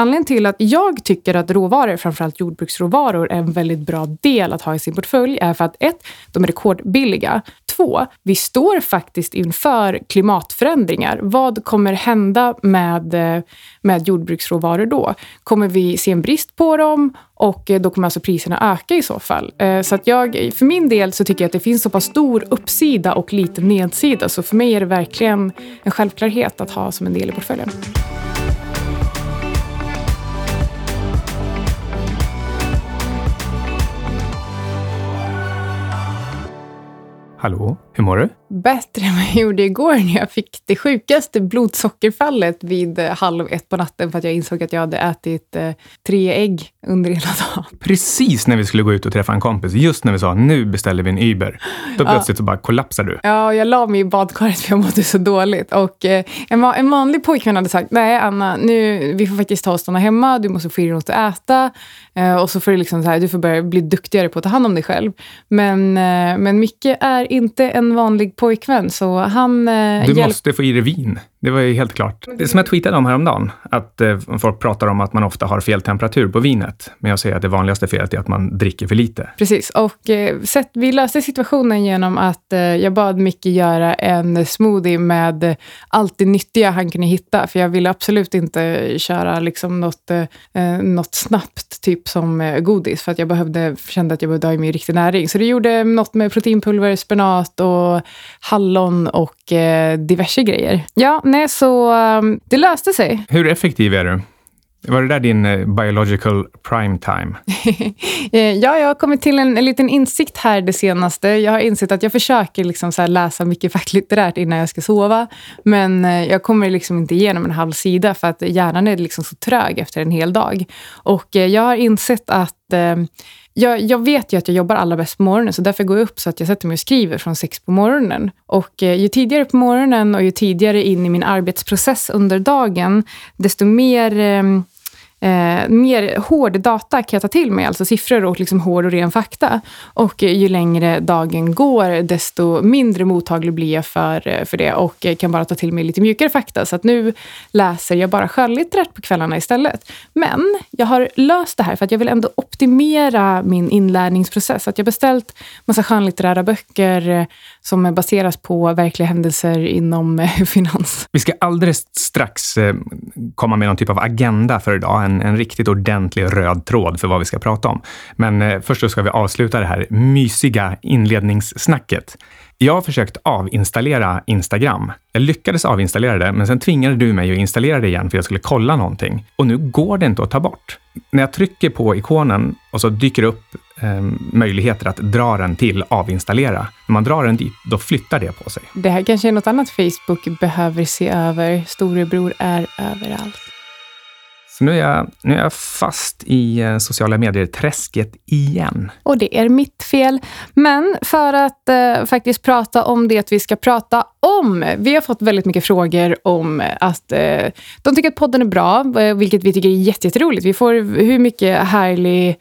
anledningen till att jag tycker att råvaror, framförallt jordbruksråvaror, är en väldigt bra del att ha i sin portfölj är för att ett, de är rekordbilliga. Två, vi står faktiskt inför klimatförändringar. Vad kommer hända med, eh, med jordbruksråvaror då? Kommer vi se en brist på dem? Och eh, då kommer alltså priserna öka i så fall. Eh, så att jag, för min del så tycker jag att det finns så pass stor uppsida och liten nedsida. Så för mig är det verkligen en självklarhet att ha som en del i portföljen. Hallo? Hur mår du? Bättre än vad jag gjorde igår när jag fick det sjukaste blodsockerfallet vid eh, halv ett på natten för att jag insåg att jag hade ätit eh, tre ägg under hela dagen. Precis när vi skulle gå ut och träffa en kompis, just när vi sa nu beställer vi en Uber, då plötsligt ja. så bara kollapsar du. Ja, jag la mig i badkaret för jag mådde så dåligt. Och eh, en, en vanlig pojkvän hade sagt, nej Anna, nu, vi får faktiskt ta och stanna hemma, du måste få i dig något att äta. Eh, och så får du, liksom så här, du får börja bli duktigare på att ta hand om dig själv. Men, men Micke är inte en vanlig pojkvän, så han... Eh, du måste få i dig vin. Det var ju helt klart. Det som jag tweetade om häromdagen, att eh, folk pratar om att man ofta har fel temperatur på vinet. Men jag säger att det vanligaste felet är att man dricker för lite. Precis, och eh, sett, vi löste situationen genom att eh, jag bad Micke göra en smoothie med allt det nyttiga han kunde hitta. För jag ville absolut inte köra liksom något, något snabbt, typ som godis. För att jag behövde, kände att jag behövde ha i mig riktig näring. Så det gjorde något med proteinpulver, spenat och hallon och diverse grejer. Ja, nej, så um, det löste sig. Hur effektiv är du? Var det där din uh, biological prime time? Eh, ja, jag har kommit till en, en liten insikt här det senaste. Jag har insett att jag försöker liksom läsa mycket facklitterärt innan jag ska sova. Men uh, jag kommer liksom inte igenom en halv sida för att hjärnan är liksom så trög efter en hel dag. Och jag har insett att Eh, jag, jag, vet ju att jag jobbar allra bäst på morgonen, så därför går jag upp så att jag sätter mig och skriver från sex på morgonen. Och eh, ju tidigare på morgonen och ju tidigare in i min arbetsprocess under dagen, desto mer eh, eh, mer hård data kan jag ta till mig, alltså siffror och liksom hård och ren fakta. Och ju längre dagen går, desto mindre mottaglig blir jag för, för det och kan bara ta till mig lite mjukare fakta. Så att nu läser jag bara skönlitterärt på kvällarna istället. Men jag har löst det här för att jag vill ändå optimera min inlärningsprocess. Att jag beställt massa skönlitterära böcker som baseras på verkliga händelser inom finans. Vi ska alldeles strax eh, komma med någon typ av agenda för idag en, en riktigt ordentlig röd tråd för vad vi ska prata om. Men eh, först så ska vi avsluta det här mysiga inledningssnacket. Jag har försökt avinstallera Instagram. Jag lyckades avinstallera det, men sen tvingade du mig att installera det igen för jag skulle kolla någonting. Och nu går det inte att ta bort. När jag trycker på ikonen och så dyker det upp eh, möjligheter att dra den till avinstallera. När man drar den dit, då flyttar det på sig. Det här kanske är något annat Facebook behöver se över. Storebror är överallt. Så nu är jag, nu är jag fast i eh, sociala medier-träsket igen. Och det är mitt fel. Men för att eh, faktiskt prata om det vi ska prata om. Vi har fått väldigt mycket frågor om att eh, de tycker att podden är bra, eh, vilket vi tycker är jätteroligt. Vi får hur mycket härlig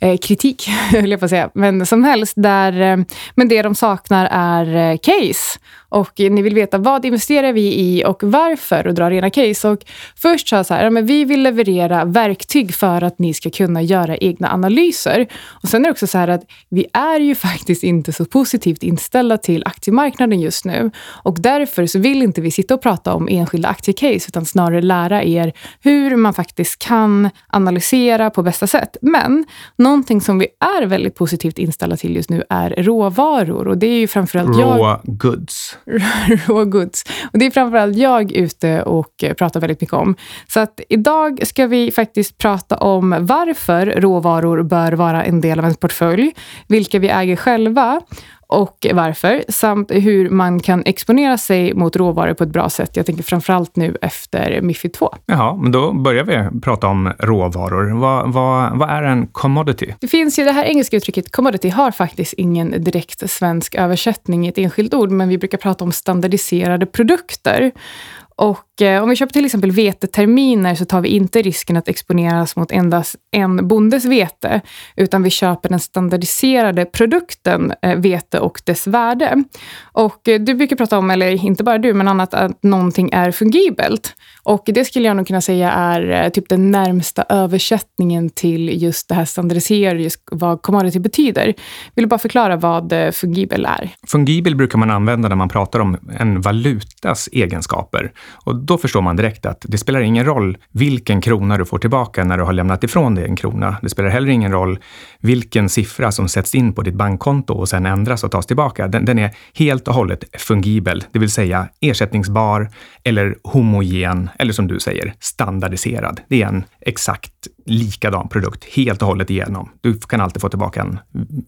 eh, kritik, höll jag på att säga, men som helst. Där, eh, men det de saknar är eh, case. Och ni vill veta vad investerar vi i och varför och dra rena case. Och först sa jag så här, ja, men vi vill leverera verktyg för att ni ska kunna göra egna analyser. Och sen är det också så här att vi är ju faktiskt inte så positivt inställda till aktiemarknaden just nu. Och därför så vill inte vi sitta och prata om enskilda aktiecase, utan snarare lära er hur man faktiskt kan analysera på bästa sätt. Men någonting som vi är väldigt positivt inställda till just nu är råvaror. Och det är ju framförallt Raw jag... goods. raw goods. Och det är framförallt jag ute och pratar väldigt mycket om. Så att idag ska vi faktiskt prata om varför råvaror bör vara en del av en portfölj, vilka vi äger själva och varför, samt hur man kan exponera sig mot råvaror på ett bra sätt. Jag tänker framförallt nu efter Mifid 2. Jaha, men då börjar vi prata om råvaror. Vad, vad, vad är en commodity? Det finns ju det här engelska uttrycket commodity har faktiskt ingen direkt svensk översättning i ett enskilt ord, men vi brukar prata om standardiserade produkter. Och Eh, om vi köper till exempel veteterminer så tar vi inte risken att exponeras mot endast en bondes vete, utan vi köper den standardiserade produkten eh, vete och dess värde. Och eh, du brukar prata om, eller inte bara du, men annat att någonting är fungibelt. Och det skulle jag nog kunna säga är typ den närmsta översättningen till just det här standardiserade, just vad commodity betyder. Vill du bara förklara vad fungibel är? Fungibel brukar man använda när man pratar om en valutas egenskaper. Och då förstår man direkt att det spelar ingen roll vilken krona du får tillbaka när du har lämnat ifrån dig en krona. Det spelar heller ingen roll vilken siffra som sätts in på ditt bankkonto och sen ändras och tas tillbaka. Den, den är helt och hållet fungibel, det vill säga ersättningsbar eller homogen, eller som du säger, standardiserad. Det är en exakt likadan produkt helt och hållet igenom. Du kan alltid få tillbaka en,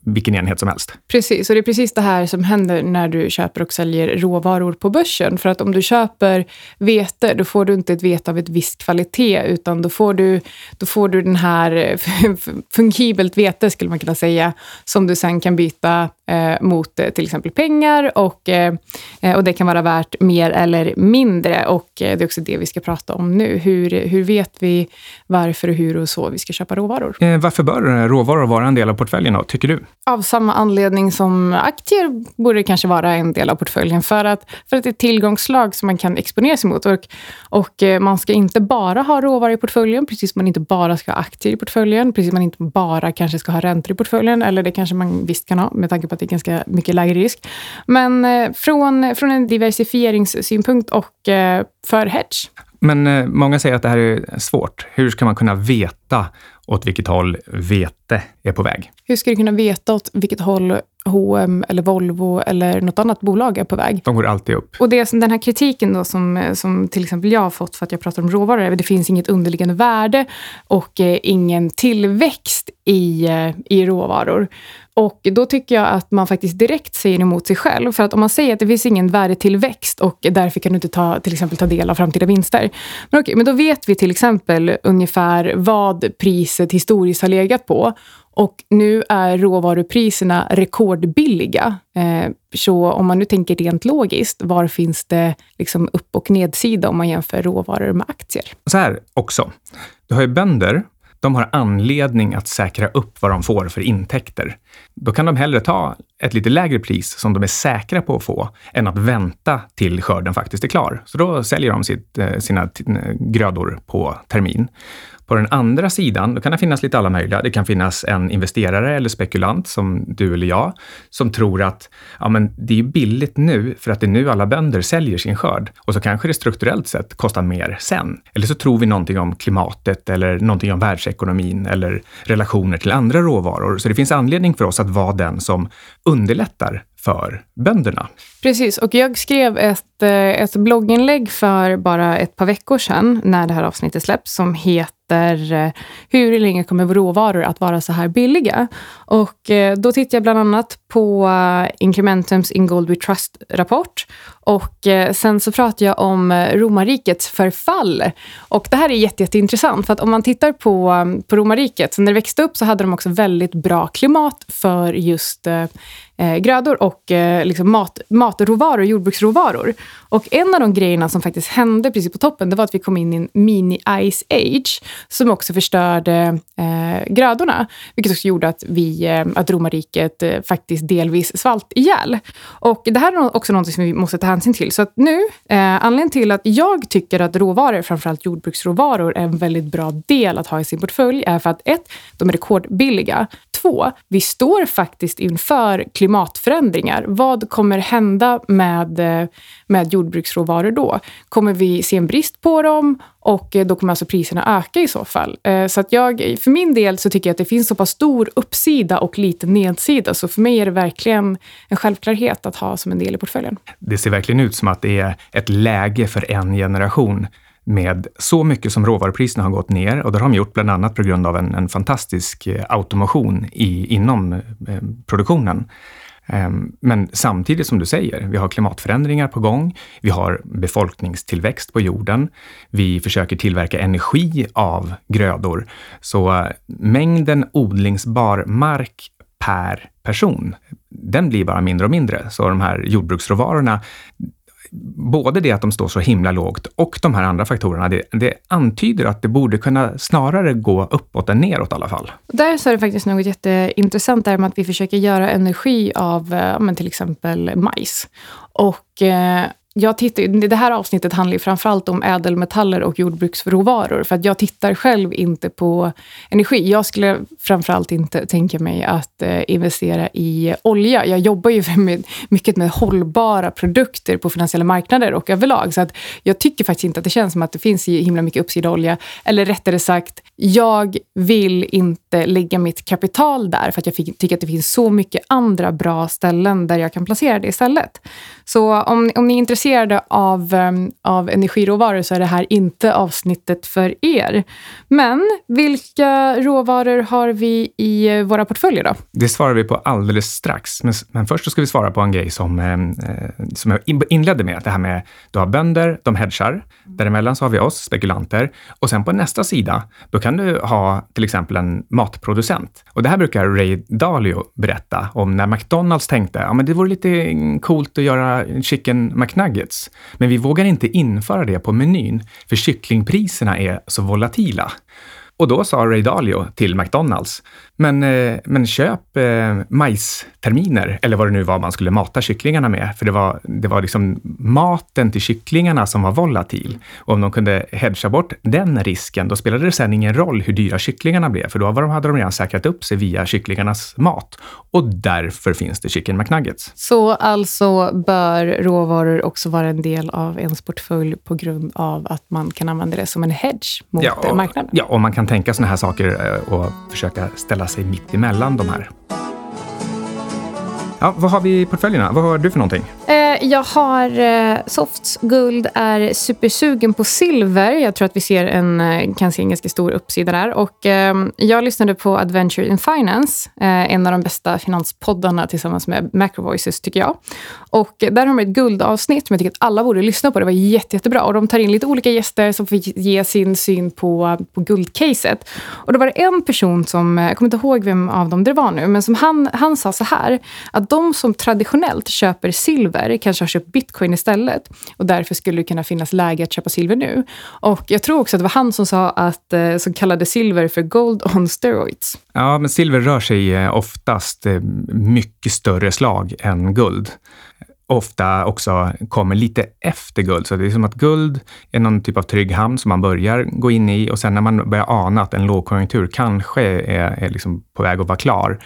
vilken enhet som helst. Precis, och det är precis det här som händer när du köper och säljer råvaror på börsen. För att om du köper vete, då får du inte ett vete av ett visst kvalitet, utan då får du, då får du den här fungibelt vete, skulle man kunna säga, som du sen kan byta eh, mot eh, till exempel pengar och, eh, och det kan vara värt mer eller mindre. Och eh, det är också det vi ska prata om nu. Hur, hur vet vi varför och hur och så vi ska köpa råvaror? Eh, varför bör råvaror vara en del av portföljen då, tycker du? Av samma anledning som aktier borde kanske vara en del av portföljen. För att, för att det är ett tillgångsslag som man kan exponera sig mot. Och, och eh, man ska inte bara ha råvaror i portföljen, precis som man inte bara ska ha aktier i portföljen, precis som man inte bara kanske ska ha räntor i portföljen, eller det kanske man visst kan ha, med tanke på att det är ganska mycket lägre risk. Men eh, från, från en diversifieringssynpunkt och eh, för hedge. Men många säger att det här är svårt. Hur ska man kunna veta åt vilket håll vete är på väg? Hur ska du kunna veta åt vilket håll H&M eller Volvo eller något annat bolag är på väg. De går alltid upp. Och det som den här kritiken då som, som till exempel jag har fått för att jag pratar om råvaror, det finns inget underliggande värde och eh, ingen tillväxt i, eh, i råvaror. Och då tycker jag att man faktiskt direkt säger emot sig själv. För att om man säger att det finns ingen värdetillväxt och därför kan du inte ta, till exempel ta del av framtida vinster. Men, okej, men då vet vi till exempel ungefär vad priset historiskt har legat på. Och nu är råvarupriserna rekordbilliga. Eh, så om man nu tänker rent logiskt, var finns det liksom upp och nedsida om man jämför råvaror med aktier? Så här också. Du har ju bönder de har anledning att säkra upp vad de får för intäkter. Då kan de hellre ta ett lite lägre pris som de är säkra på att få, än att vänta till skörden faktiskt är klar. Så då säljer de sitt, eh, sina grödor på termin. På den andra sidan, då kan det finnas lite alla möjliga. Det kan finnas en investerare eller spekulant som du eller jag, som tror att ja, men det är billigt nu för att det är nu alla bönder säljer sin skörd. Och så kanske det strukturellt sett kostar mer sen. Eller så tror vi någonting om klimatet eller någonting om världsekonomin eller relationer till andra råvaror. Så det finns anledning för oss att vara den som underlättar för bönderna. Precis, och jag skrev ett, eh, ett blogginlägg för bara ett par veckor sedan, när det här avsnittet släpps, som heter eh, Hur länge kommer råvaror att vara så här billiga? Och eh, då tittar jag bland annat på eh, Incrementums Ingold We Trust-rapport. Och eh, sen så pratar jag om eh, romarrikets förfall. Och det här är jätte, jätteintressant, för att om man tittar på, på romarriket, så när det växte upp så hade de också väldigt bra klimat för just eh, grödor och eh, liksom mat, matråvaror, jordbruksråvaror. Och en av de grejerna som faktiskt hände precis på toppen, det var att vi kom in i en mini-ice age som också förstörde eh, grödorna. Vilket också gjorde att, vi, eh, att romarriket eh, faktiskt delvis svalt ihjäl. Och det här är också något som vi måste ta hänsyn till. Så att nu, eh, anledningen till att jag tycker att råvaror, framförallt jordbruksråvaror, är en väldigt bra del att ha i sin portfölj är för att ett, de är rekordbilliga. Två, vi står faktiskt inför klimatförändringar. Vad kommer hända med, eh, med jordbruksråvaror då? Kommer vi se en brist på dem? Och eh, då kommer alltså priserna öka i så fall. Eh, så att jag, för min del så tycker jag att det finns så pass stor uppsida och liten nedsida. Så för mig är det verkligen en självklarhet att ha som en del i portföljen. Det ser verkligen ut som att det är ett läge för en generation med så mycket som råvarupriserna har gått ner och det har de gjort bland annat på grund av en, en fantastisk eh, automation i, inom eh, produktionen. Ehm, men samtidigt som du säger, vi har klimatförändringar på gång. Vi har befolkningstillväxt på jorden. Vi försöker tillverka energi av grödor. Så eh, mängden odlingsbar mark per person, den blir bara mindre och mindre. Så de här jordbruksråvarorna både det att de står så himla lågt och de här andra faktorerna, det, det antyder att det borde kunna snarare gå uppåt än neråt i alla fall. Där så är det faktiskt något jätteintressant där med att vi försöker göra energi av men till exempel majs. Och eh, jag tittar, det här avsnittet handlar ju framförallt om ädelmetaller och jordbruksråvaror. För att jag tittar själv inte på energi. Jag skulle framförallt inte tänka mig att eh, investera i olja. Jag jobbar ju med, mycket med hållbara produkter på finansiella marknader och överlag. Så att jag tycker faktiskt inte att det känns som att det finns himla mycket uppsida olja. Eller rättare sagt, jag vill inte lägga mitt kapital där för att jag fick, tycker att det finns så mycket andra bra ställen där jag kan placera det istället. Så om, om ni är intresserade av, ehm, av energiråvaror så är det här inte avsnittet för er. Men vilka råvaror har vi i eh, våra portföljer då? Det svarar vi på alldeles strax. Men, men först så ska vi svara på en grej som, ehm, eh, som jag inledde med. Det här med, du har bönder, de hedgar. Däremellan så har vi oss, spekulanter. Och sen på nästa sida, då kan du ha till exempel en matproducent. Och det här brukar Ray Dalio berätta om när McDonalds tänkte, ja men det vore lite coolt att göra chicken nuggets, Men vi vågar inte införa det på menyn, för kycklingpriserna är så volatila. Och då sa Ray Dalio till McDonalds, men, eh, men köp eh, majsterminer, eller vad det nu var man skulle mata kycklingarna med. För det var, det var liksom maten till kycklingarna som var volatil. Och om de kunde hedga bort den risken, då spelade det sen ingen roll hur dyra kycklingarna blev, för då hade de redan säkrat upp sig via kycklingarnas mat. Och därför finns det Chicken McNuggets. Så alltså bör råvaror också vara en del av ens portfölj på grund av att man kan använda det som en hedge mot ja, marknaden? Ja, och man kan tänka sådana här saker eh, och försöka ställa sig mitt emellan de här. Ja, vad har vi i portföljerna? Vad har du för någonting? Eh, jag har eh, Softs guld, är supersugen på silver. Jag tror att vi ser en, eh, kan se en ganska stor uppsida där. Och, ehm, jag lyssnade på Adventure in Finance, en av de bästa finanspoddarna tillsammans med Macrovoices, tycker jag. Och där har de ett guldavsnitt som jag tycker att alla borde lyssna på. Det var jätte, jättebra. Och de tar in lite olika gäster som får ge sin syn på, på guldcaset. Och då var det en person som, jag kommer inte ihåg vem av dem det var nu, men som han, han sa så här, att de som traditionellt köper silver kanske har köpt bitcoin istället. Och därför skulle det kunna finnas läge att köpa silver nu. Och jag tror också att det var han som sa att, eh, som kallade silver för gold on steroids. Ja, men silver rör sig eh, oftast eh, mycket större slag än guld ofta också kommer lite efter guld. Så det är som att guld är någon typ av trygg hamn som man börjar gå in i och sen när man börjar ana att en lågkonjunktur kanske är, är liksom på väg att vara klar,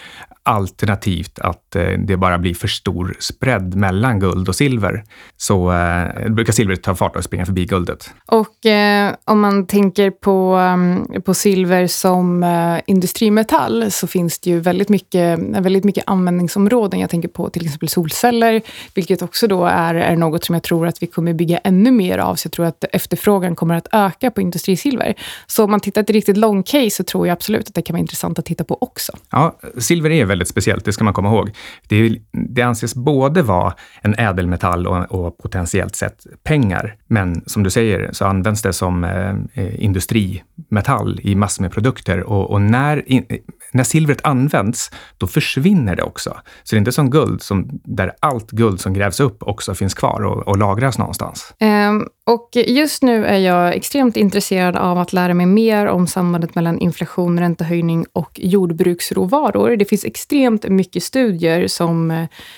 alternativt att eh, det bara blir för stor spread mellan guld och silver, så eh, brukar silvret ta fart och springa förbi guldet. Och eh, om man tänker på, mm, på silver som eh, industrimetall så finns det ju väldigt mycket, väldigt mycket användningsområden. Jag tänker på till exempel solceller, vilket vilket också då är, är något som jag tror att vi kommer bygga ännu mer av. Så jag tror att efterfrågan kommer att öka på industrisilver. Så om man tittar ett riktigt long case så tror jag absolut att det kan vara intressant att titta på också. Ja, silver är väldigt speciellt, det ska man komma ihåg. Det, det anses både vara en ädelmetall och, och, potentiellt sett pengar. Men som du säger så används det som eh, eh industrimetall i massor med produkter och, och när, in, när silvret används, då försvinner det också. Så det är inte som guld, som, där allt guld som grävs upp också finns kvar och, och lagras någonstans. Um, och just nu är jag extremt intresserad av att lära mig mer om sambandet mellan inflation, räntehöjning och jordbruksråvaror. Det finns extremt mycket studier som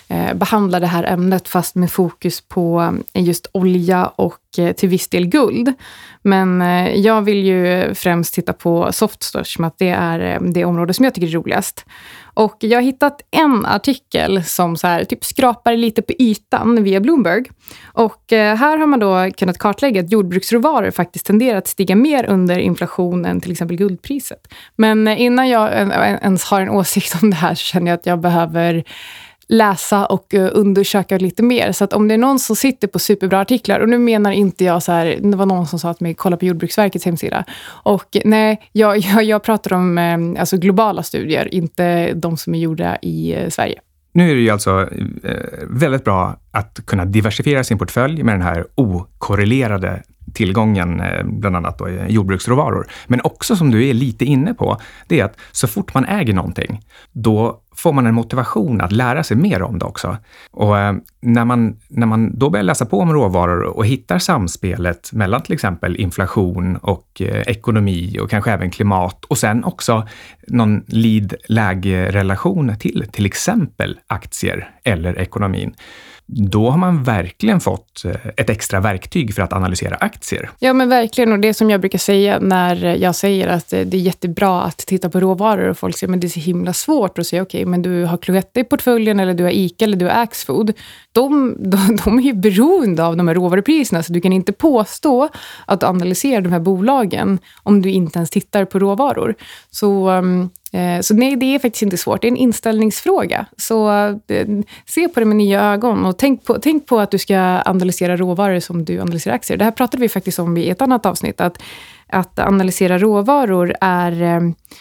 eh, behandlar det här ämnet, fast med fokus på eh, just olja och eh, till viss del guld. Men eh, jag vill ju främst titta på softstore, som att det är eh, det område som jag tycker är roligast. Och jag har hittat en artikel som så här, typ skrapar lite på ytan via Bloomberg. Och eh, här har man då kunnat kartlägga att jordbruksråvaror faktiskt tenderar att stiga mer under inflation än till exempel guldpriset. Men innan jag ens har en åsikt om det här så känner jag att jag behöver läsa och eh, undersöka lite mer. Så att om det är någon som sitter på superbra artiklar, och nu menar inte jag så här, det var någon som sa till mig, kolla på Jordbruksverkets hemsida. Och nej, jag, jag, jag pratar om eh, alltså globala studier, inte de som är gjorda i eh, Sverige. Nu är det ju alltså väldigt bra att kunna diversifiera sin portfölj med den här okorrelerade tillgången, bland annat då, jordbruksråvaror. Men också som du är lite inne på, det är att så fort man äger någonting, då får man en motivation att lära sig mer om det också. Och eh, när man, när man då börjar läsa på om råvaror och hittar samspelet mellan till exempel inflation och eh, ekonomi och kanske även klimat och sen också någon lead-läge-relation till till exempel aktier eller ekonomin, då har man verkligen fått eh, ett extra verktyg för att analysera aktier. Ja, men verkligen. Och det som jag brukar säga när jag säger att det är jättebra att titta på råvaror och folk säger att det är så himla svårt att säga okej, okay, men du har Cloetta i portföljen eller du har ICA eller du har Axfood. De, de, de är ju beroende av de här råvarupriserna, så du kan inte påstå att du analyserar de här bolagen om du inte ens tittar på råvaror. Så ehm, Eh, så nej, det är faktiskt inte svårt. Det är en inställningsfråga. Så eh, se på det med nya ögon och tänk på, tänk på att du ska analysera råvaror som du analyserar aktier. Det här pratade vi faktiskt om i ett annat avsnitt. Att att analysera råvaror är,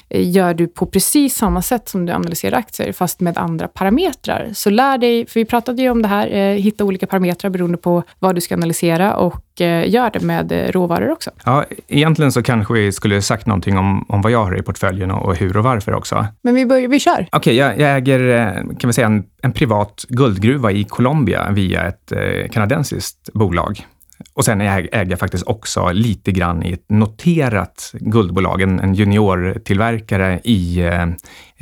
eh, gör du på precis samma sätt som du analyserar aktier, fast med andra parametrar. Så lär dig, för vi pratade ju om det här, eh, hitta olika parametrar beroende på vad du ska analysera och eh, gör det med råvaror också. Ja, egentligen så kanske vi skulle sagt någonting om, om vad jag har i portföljen och, hur och varför också. Men vi, börjar, vi kör. Okej, okay, jag, jag, äger kan vi säga, en, en privat guldgruva i Colombia via ett kanadensiskt bolag. Och sen äger jag faktiskt också lite grann i ett noterat guldbolag, en, en juniortillverkare i, eh,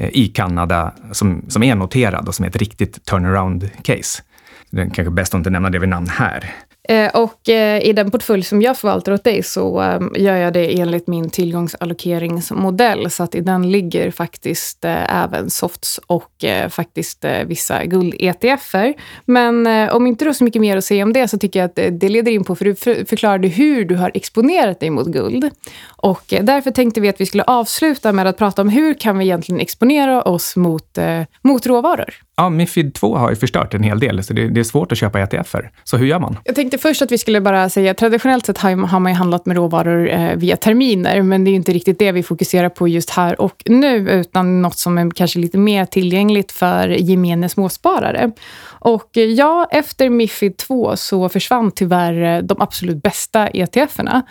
i Kanada som, som är noterad och som är ett riktigt turnaround-case. Det är kanske bäst att inte nämna det vid namn här. Eh, och eh, i den portfölj som jag förvaltar åt dig så ehm, gör jag det enligt min tillgångsallokeringsmodell. Så att i den ligger faktiskt eh, även softs och faktiskt vissa guld-ETFer. Men om inte du har så mycket mer att säga om det så tycker jag att det leder in på, för du förklarade hur du har exponerat dig mot guld. Och därför tänkte vi att vi skulle avsluta med att prata om hur kan vi egentligen exponera oss mot, mot råvaror. Ja, Mifid 2 har ju förstört en hel del, så det, det är svårt att köpa ETFer. Så hur gör man? Jag tänkte först att vi skulle bara säga, traditionellt sett har, man ju handlat med råvaror eh, via terminer, men det är inte riktigt det vi fokuserar på just här och nu, utan något som är kanske lite mer tillgängligt för gemene småsparare. Och eh, ja, efter Mifid 2 så försvann tyvärr eh, de absolut bästa ETFerna.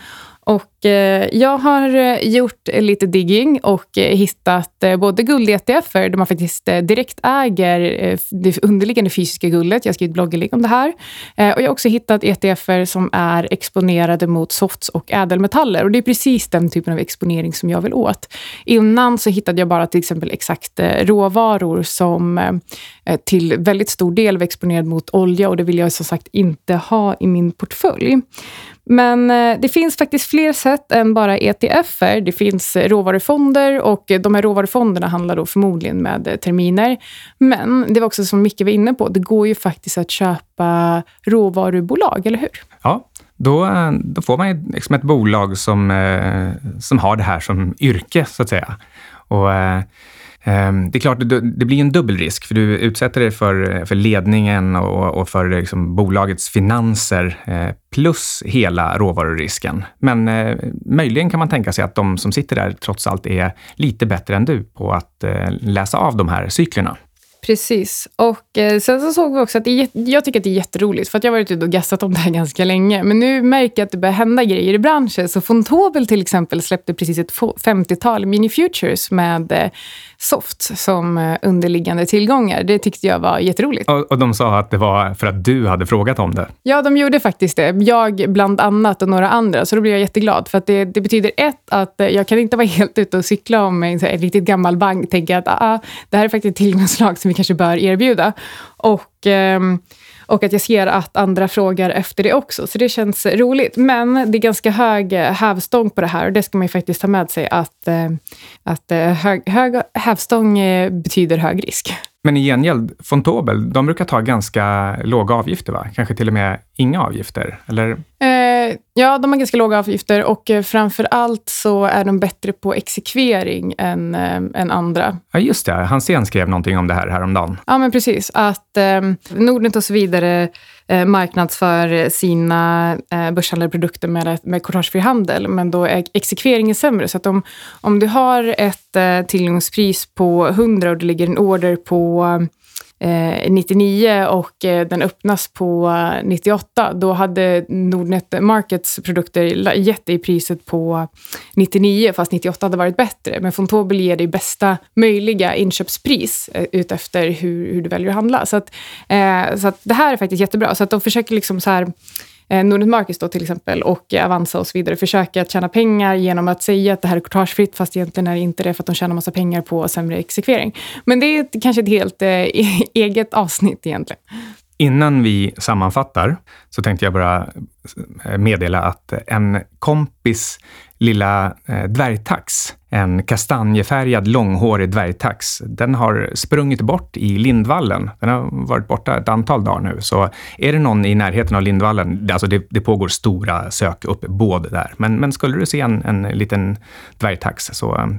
Och eh, jag har eh, gjort lite digging och eh, hittat eh, både guld-ETFer, där man faktiskt eh, direkt äger det underliggande fysiska guldet. Jag har skrivit blogginlägg om det här. Och jag har också hittat ETFer som är exponerade mot softs och ädelmetaller. Och det är precis den typen av exponering som jag vill åt. Innan så hittade jag bara till exempel exakt råvaror som till väldigt stor del var exponerade mot olja och det vill jag som sagt inte ha i min portfölj. Men eh, det finns faktiskt fler sätt än bara ETFer. Det finns eh, råvarufonder och eh, de här råvarufonderna handlar då förmodligen med terminer. Men det var också som Micke var inne på, det går ju faktiskt att köpa råvarubolag, eller hur? Ja, då, då får man liksom ett bolag som, som har det här som yrke, så att säga. Och Ehm, det är klart, det blir en dubbel risk, för du utsätter dig för, eh, för ledningen och, och för liksom bolagets finanser, eh, plus hela råvarurisken. Men eh, möjligen kan man tänka sig att de som sitter där trots allt är lite bättre än du på att läsa av de här cyklerna. Precis. Och eh, sen så såg vi också att det är, jag tycker att det är jätteroligt, för att jag har varit ute och gassat om det här ganska länge. Men nu märker jag att det börjar hända grejer i branschen. Så Fontobel till exempel släppte precis ett 50-tal mini-futures med eh, soft som eh, underliggande tillgångar. Det tyckte jag var jätteroligt. Och, och de sa att det var för att du hade frågat om det? Ja, de gjorde faktiskt det. Jag bland annat och några andra. Så då blev jag jätteglad. För att det, det betyder ett, att jag kan inte vara helt ute och cykla om en, en riktigt gammal bank. Tänker att ah, det här är faktiskt ett tillgångslag som vi kanske bör erbjuda. Och... Ehm, och att jag ser att andra frågar efter det också. Så det känns roligt. Men det är ganska hög eh, hävstång på det här och det ska man ju faktiskt ta med sig att, eh, att eh, hög, hög hävstång betyder hög risk. Men i gengäld, Fontobel, de brukar ta ganska låga avgifter, va? Kanske till och med inga avgifter? Eller? Eh, ja, de har ganska låga avgifter och eh, framför allt så är de bättre på exekvering än, eh, än andra. Ja, just det. Hansén skrev någonting om det här häromdagen. Ja, men precis. Att eh, Nordnet och så vidare Eh, marknadsför sina eh, börshandlade produkter med, med couragefri handel, men då är exekveringen sämre. Så att om, om du har ett eh, tillgångspris på 100 och det ligger en order på Eh, 99 och eh, den öppnas på 98, då hade Nordnet Markets produkter gett dig priset på 99 fast 98 hade varit bättre. Men Fontobel ger dig bästa möjliga inköpspris eh, utefter hur, hur du väljer att handla. Så, att, så att det här är faktiskt jättebra. Så att de försöker liksom så här Eh, Nordnet Markets då till exempel och eh, Avanza och så vidare försöker att tjäna pengar genom att säga att det här är courtagefritt fast egentligen är det inte det för att de tjänar massa pengar på sämre exekvering. Men det är kanske ett helt eh, eget avsnitt egentligen. Innan vi sammanfattar så tänkte jag bara eh, meddela att en kompis lilla eh, dvärgtax, en kastanjefärgad långhårig dvärgtax, den har sprungit bort i Lindvallen. Den har varit borta ett antal dagar nu. Så är det någon i närheten av Lindvallen, alltså det, det pågår stora sökuppbåd där. Men, men skulle du se en, en liten dvärgtax så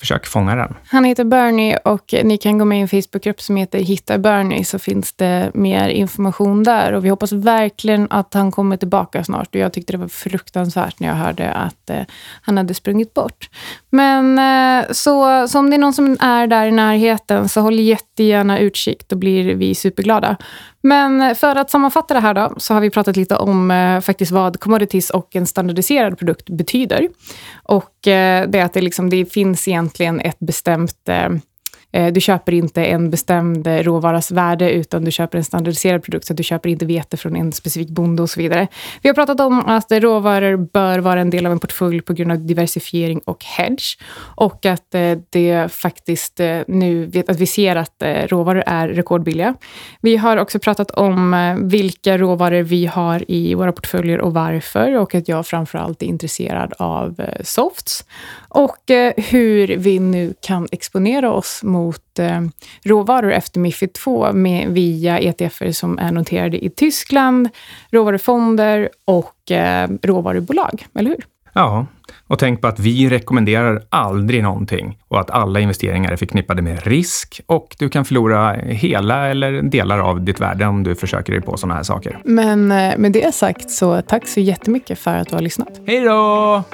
försök fånga den. Han heter Bernie och ni kan gå med i en Facebookgrupp som heter Hitta Bernie så finns det mer information där. Och vi hoppas verkligen att han kommer tillbaka snart. Och jag tyckte det var fruktansvärt när jag hörde att eh, han hade sprungit bort. Men eh, så, så om det är någon som är där i närheten så håll jättegärna utkik. Då blir vi superglada. Men för att sammanfatta det här då, så har vi pratat lite om eh, faktiskt vad commodities och en standardiserad produkt betyder. Och eh, det är att det, liksom, det finns egentligen ett bestämt eh, eh, du köper inte en bestämd eh, råvaras värde, utan du köper en standardiserad produkt, så du köper inte vete från en specifik bonde och så vidare. Vi har pratat om att råvaror bör vara en del av en portfölj på grund av diversifiering och hedge. Och att eh, det faktiskt nu, att vi ser att råvaror är rekordbilliga. Vi har också pratat om vilka råvaror vi har i våra portföljer och varför. Och att jag framförallt är intresserad av softs. Och hur vi nu kan exponera oss mot eh, råvaror efter Mifid 2 med, via ETFer som är noterade i Tyskland, råvarufonder och eh, råvarubolag, eller hur? Ja, och tänk på att vi rekommenderar aldrig någonting och att alla investeringar är förknippade med risk och du kan förlora hela eller delar av ditt värde om du försöker dig på sådana här saker. Men eh, med det sagt så tack så jättemycket för att du har lyssnat. Hej då!